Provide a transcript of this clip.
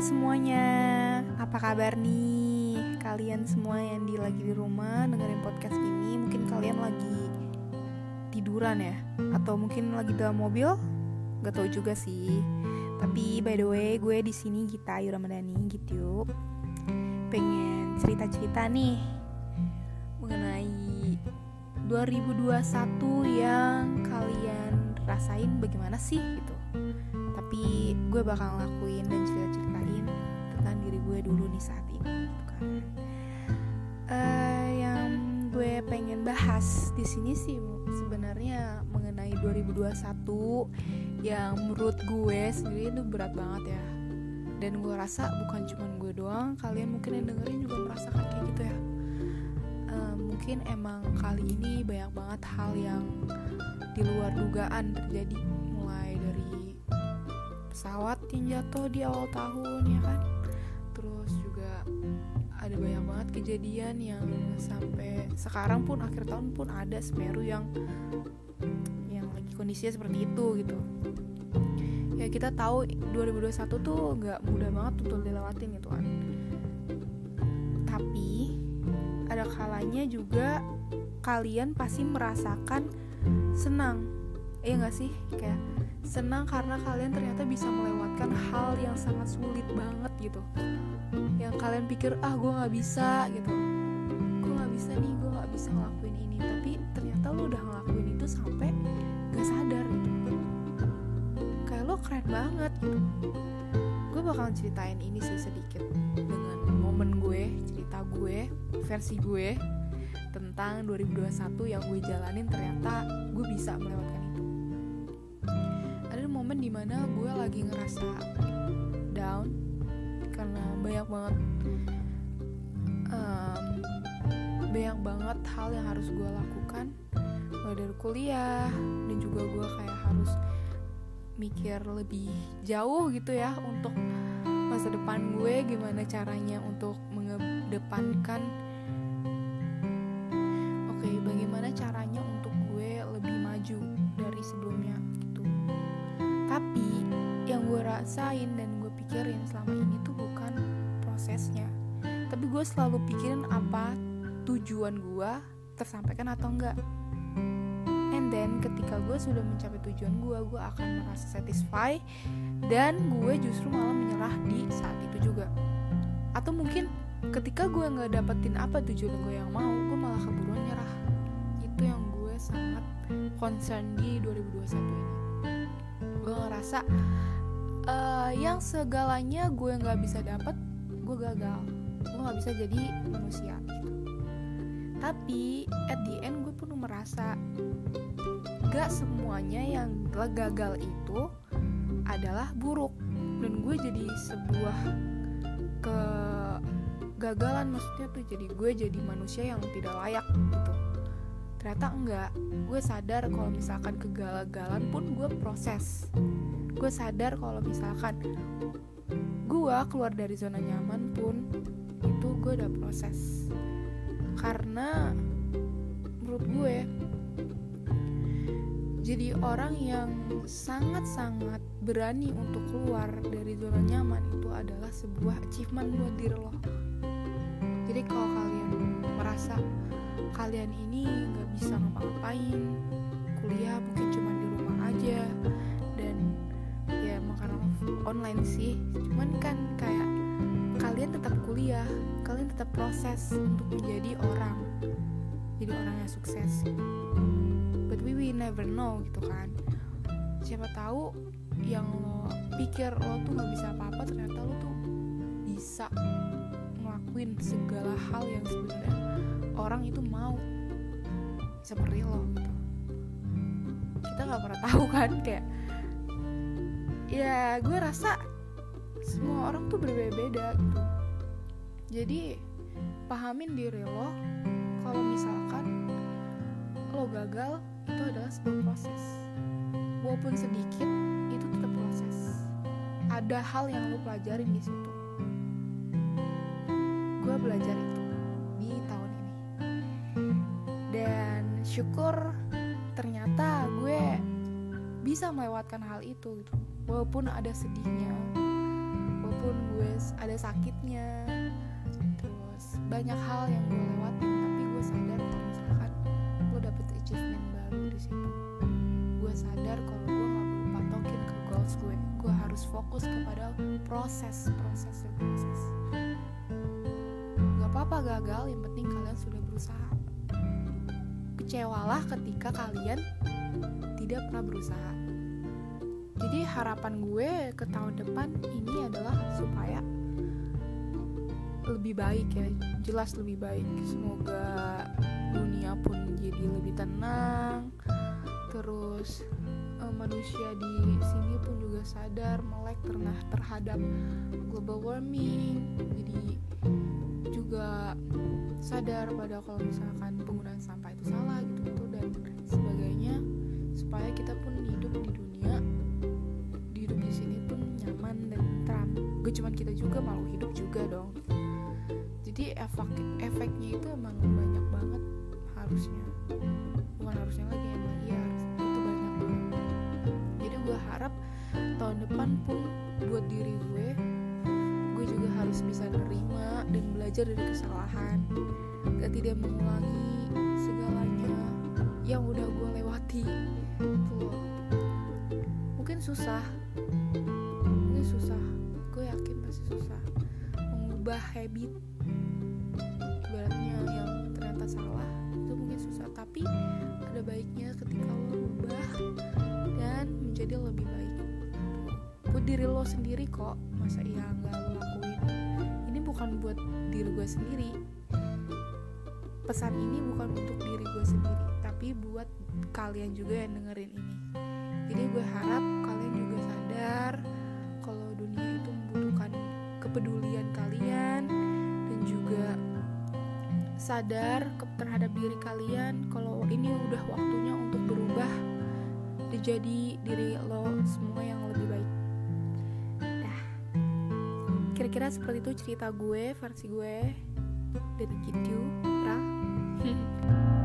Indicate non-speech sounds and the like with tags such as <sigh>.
semuanya, apa kabar nih? Kalian semua yang di lagi di rumah dengerin podcast ini, mungkin kalian lagi tiduran ya, atau mungkin lagi dalam mobil? Gak tau juga sih. Tapi by the way, gue di sini Gita Ayu Ramadhani gitu. Pengen cerita-cerita nih mengenai 2021 yang kalian rasain bagaimana sih gitu tapi gue bakal ngelakuin dan cerita-ceritain tentang diri gue dulu nih saat ini gitu kan. Uh, yang gue pengen bahas di sini sih sebenarnya mengenai 2021 yang menurut gue sendiri itu berat banget ya. Dan gue rasa bukan cuma gue doang kalian mungkin yang dengerin juga merasakan kayak gitu ya. Uh, mungkin emang kali ini banyak banget hal yang di luar dugaan terjadi. Pesawat yang jatuh di awal tahun ya kan kejadian yang sampai sekarang pun akhir tahun pun ada Semeru yang yang lagi kondisinya seperti itu gitu. Ya kita tahu 2021 tuh nggak mudah banget untuk dilewatin gitu kan. Tapi ada kalanya juga kalian pasti merasakan senang. Iya nggak sih? Kayak senang karena kalian ternyata bisa melewatkan hal yang sangat sulit banget gitu. Yang kalian pikir ah gue nggak bisa gitu. Gue nggak bisa nih gue nggak bisa ngelakuin ini. Tapi ternyata lo udah ngelakuin itu sampai gak sadar gitu. Kayak lo keren banget gitu. Gue bakal ceritain ini sih sedikit dengan momen gue cerita gue versi gue tentang 2021 yang gue jalanin ternyata gue bisa melewatkan momen di mana gue lagi ngerasa down karena banyak banget um, banyak banget hal yang harus gue lakukan. Mulai dari kuliah dan juga gue kayak harus mikir lebih jauh gitu ya untuk masa depan gue gimana caranya untuk mengedepankan oke okay, bagaimana caranya rasain dan gue pikirin selama ini tuh bukan prosesnya. Tapi gue selalu pikirin apa tujuan gue tersampaikan atau enggak. And then ketika gue sudah mencapai tujuan gue gue akan merasa satisfy dan gue justru malah menyerah di saat itu juga. Atau mungkin ketika gue nggak dapetin apa tujuan gue yang mau gue malah keburuan nyerah. Itu yang gue sangat concern di 2021 ini. Gue ngerasa uh, yang segalanya gue nggak bisa dapet gue gagal. Gue nggak bisa jadi manusia. Tapi at the end gue pun merasa gak semuanya yang gagal itu adalah buruk. Dan gue jadi sebuah kegagalan maksudnya tuh. Jadi gue jadi manusia yang tidak layak gitu ternyata enggak. Gue sadar kalau misalkan kegagalan pun gue proses. Gue sadar kalau misalkan gue keluar dari zona nyaman pun itu gue udah proses. Karena menurut gue jadi orang yang sangat-sangat berani untuk keluar dari zona nyaman itu adalah sebuah achievement buat diri lo. Jadi kalau kalian merasa kalian ini nggak bisa ngapa-ngapain. Kuliah mungkin cuma di rumah aja. Dan ya makan online sih. Cuman kan kayak kalian tetap kuliah kalian tetap proses untuk menjadi orang jadi orang yang sukses. But we will never know gitu kan. Siapa tahu yang lo pikir lo tuh nggak bisa apa-apa ternyata lo tuh bisa ngelakuin segala hal yang sebenarnya orang itu mau. Seperti lo gitu. Kita nggak pernah tahu kan kayak ya gue rasa semua orang tuh berbeda-beda gitu. Jadi pahamin diri lo kalau misalkan lo gagal itu adalah sebuah proses. Walaupun sedikit itu tetap proses. Ada hal yang lo pelajarin di situ. Gue belajar itu syukur ternyata gue bisa melewatkan hal itu gitu. Walaupun ada sedihnya walaupun gue ada sakitnya terus banyak hal yang gue lewatin tapi gue sadar kalau misalkan lo dapet achievement baru di situ gue sadar kalau gue nggak perlu patokin ke goals gue. Gue harus fokus kepada proses proses dan proses. Gak apa-apa gagal yang penting kalian sudah berusaha kecewalah ketika kalian tidak pernah berusaha. Jadi harapan gue ke tahun depan ini adalah supaya lebih baik ya jelas lebih baik. Semoga dunia pun jadi lebih tenang. Terus uh, manusia di sini pun juga sadar melek terhadap global warming. Jadi juga sadar pada kalau misalkan penggunaan sampah itu salah gitu gitu dan sebagainya supaya kita pun hidup di dunia hidup di sini pun nyaman dan tentram gak cuman kita juga malu hidup juga dong. Jadi efek efeknya itu emang banyak banget harusnya. Bukan harusnya lagi emang iya itu banyak banget. Jadi gue harap tahun depan pun buat diri harus bisa nerima dan belajar dari kesalahan. Gak tidak mengulangi segalanya yang udah gue lewati. Tuh. Mungkin susah. Mungkin susah. Gue yakin pasti susah. Mengubah habit. Ibaratnya yang ternyata salah itu mungkin susah. Tapi ada baiknya ketika lo ubah dan menjadi lebih baik. Buat diri lo sendiri kok masa iya nggak lo lakuin? ini bukan buat diri gue sendiri. Pesan ini bukan untuk diri gue sendiri tapi buat kalian juga yang dengerin ini. Jadi gue harap kalian juga sadar kalau dunia itu membutuhkan kepedulian kalian dan juga sadar terhadap diri kalian kalau ini udah waktunya untuk berubah dijadi diri lo semua yang lebih baik kira-kira seperti itu cerita gue versi gue. Dari Gitu Ra <laughs>